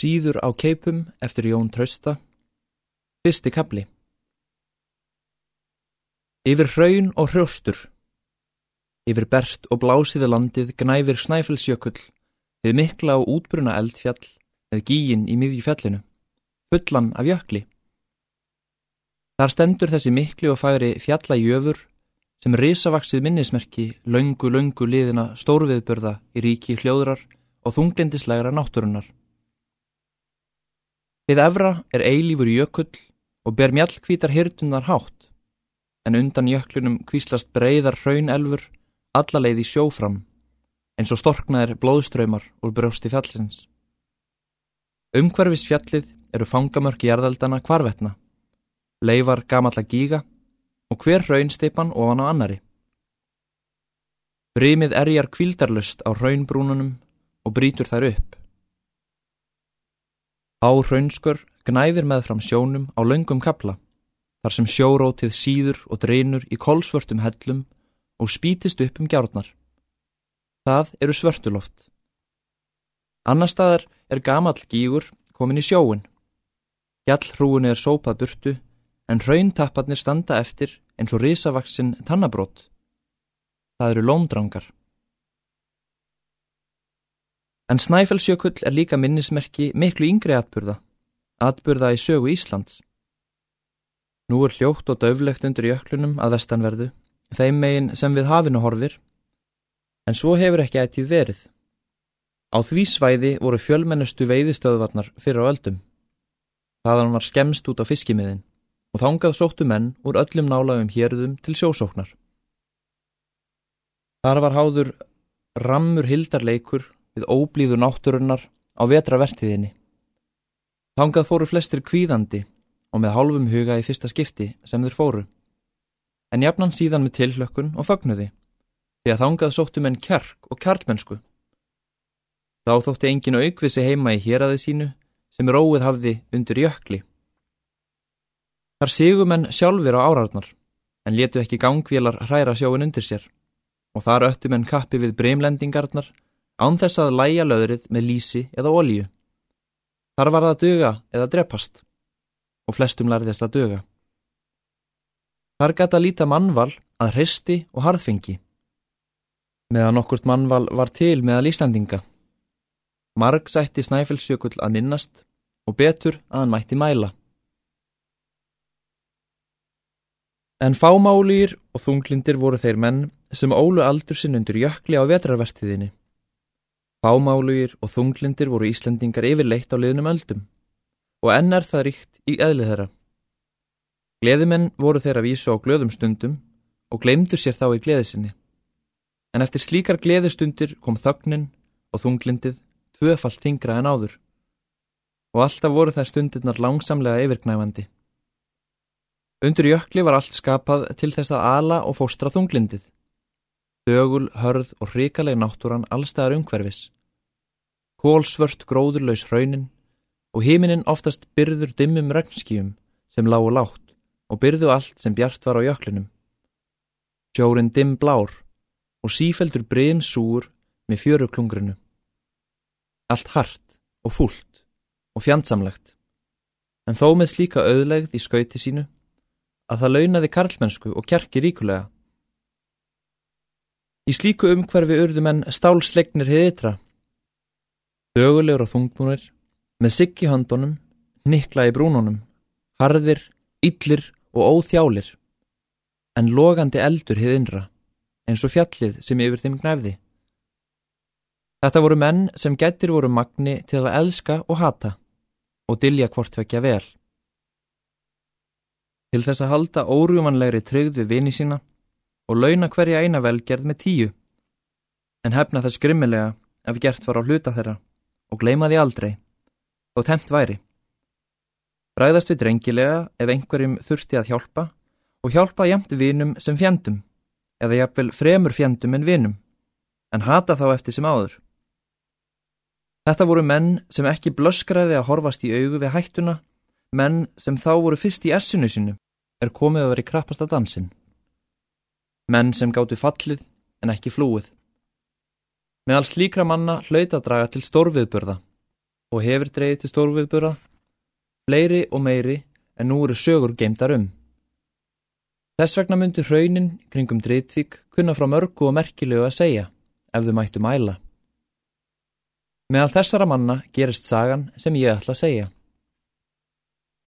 Síður á keipum eftir Jón Trausta Fyrsti kapli Yfir hraun og hrjóstur Yfir bert og blásiði landið gnæfir snæfellsjökull við mikla og útbruna eldfjall með gíin í miðju fjallinu, fullan af jökli. Þar stendur þessi mikli og færi fjallajöfur sem risavaksið minnismerki löngu, löngu liðina stórviðbörða í ríki hljóðrar og þunglindislegra náttúrunnar. Þið efra er eilífur jökull og ber mjallkvítar hirtunar hátt, en undan jöklunum kvíslast breyðar hraunelfur alla leið í sjófram, eins og storknaðir blóðströymar úr brjósti fjallins. Umhverfis fjallið eru fangamörk jarðaldana kvarvetna, leifar gamalla gíga og hver hraunsteipan ofan á annari. Brímið erjar kvildarlust á hraunbrúnunum og brítur þær upp. Á hraunskör gnæfir með fram sjónum á laungum kapla, þar sem sjórótið síður og dreinur í kolsvörtum hellum og spítist upp um gjárnar. Það eru svörtuloft. Annar staðar er gamall gígur komin í sjóun. Gjallhrúin er sópað burtu, en hrauntappatnir standa eftir eins og risavaksinn tannabrót. Það eru lómdrangar. En Snæfellsjökull er líka minnismerki miklu yngri atburða, atburða í sögu Íslands. Nú er hljótt og döflegt undir jöklunum að vestanverðu, þeim megin sem við hafinu horfir, en svo hefur ekki ættið verið. Á því svæði voru fjölmennustu veiðistöðvarnar fyrir á öldum. Þaðan var skemst út á fiskimiðin og þángað sóttu menn úr öllum nálagum hérðum til sjósóknar. Þar var háður rammur hildarleikur við óblíðu náttúrunnar á vetravertiðinni. Þangað fóru flestir kvíðandi og með hálfum huga í fyrsta skipti sem þeir fóru. En jafnan síðan með tilhlökkun og fagnuði, því að þangað sóttu menn kjark og kjarlmennsku. Þá þótti engin aukvisi heima í héræði sínu sem róið hafði undir jökli. Þar sigumenn sjálfur á árarnar, en letu ekki gangvélar hræra sjóin undir sér, og þar öttu menn kappi við breymlendingarnar án þess að læja löðrið með lísi eða olju. Þar var það að döga eða drepast og flestum lærðist að döga. Þar gæta líta mannval að hristi og harðfengi. Meðan okkurt mannval var til meðal Íslandinga. Marg sætti Snæfellsjökull að minnast og betur að hann mætti mæla. En fámálýr og þunglindir voru þeir menn sem ólu aldur sinn undir jökli á vetrarvertiðinni. Fámálugir og þunglindir voru Íslendingar yfirleitt á liðnum öldum og enn er það ríkt í eðli þeirra. Gleðimenn voru þeirra vísu á glöðum stundum og gleymdur sér þá í gleðisinni. En eftir slíkar gleðistundir kom þögnin og þunglindið tvöfalt þingra en áður og alltaf voru þær stundirnar langsamlega yfirgnæfandi. Undur jökli var allt skapað til þess að ala og fóstra þunglindið. Dögul, hörð og hrikaleg náttúran allstæðar umhverfis. Kólsvört gróðurlaus hraunin og híminin oftast byrður dimmum regnskíum sem lágu látt og byrðu allt sem bjart var á jöklinum. Sjórin dimm blár og sífeldur breym súur með fjöruklungrinu. Allt hart og fúlt og fjandsamlegt, en þó með slíka auðlegð í skauti sínu að það launaði karlmennsku og kjarki ríkulega. Í slíku umhverfi urðu menn stálslegnir hiðitra. Dögulegur og þungbúnir, með sigg í handunum, nikla í brúnunum, harðir, yllir og óþjálir, en logandi eldur hiðinra, eins og fjallið sem yfir þeim knæfði. Þetta voru menn sem getur voru magni til að elska og hata og dilja hvort vekja vel. Til þess að halda órjúmanlegri tryggð við vini sína og launa hverja eina velgerð með tíu, en hefna þess grimmilega ef gert var á hluta þeirra og gleima því aldrei, þó temt væri. Ræðast við drengilega ef einhverjum þurfti að hjálpa og hjálpa jæmt vinum sem fjandum, eða jafnvel fremur fjandum en vinum, en hata þá eftir sem áður. Þetta voru menn sem ekki blöskraði að horfast í augu við hættuna, menn sem þá voru fyrst í essinu sinu, er komið að vera í krappasta dansin menn sem gáttu fallið en ekki flúið. Meðal slíkra manna hlaut að draga til stórviðburða. og hefur dreyið til stórviðbura, fleiri og meiri en nú eru sögur geimdar um. Þess vegna myndu hraunin kringum Dreitvík kunna frá mörgu og merkilegu að segja, ef þau mættu mæla. Meðal þessara manna gerist sagan sem ég ætla að segja.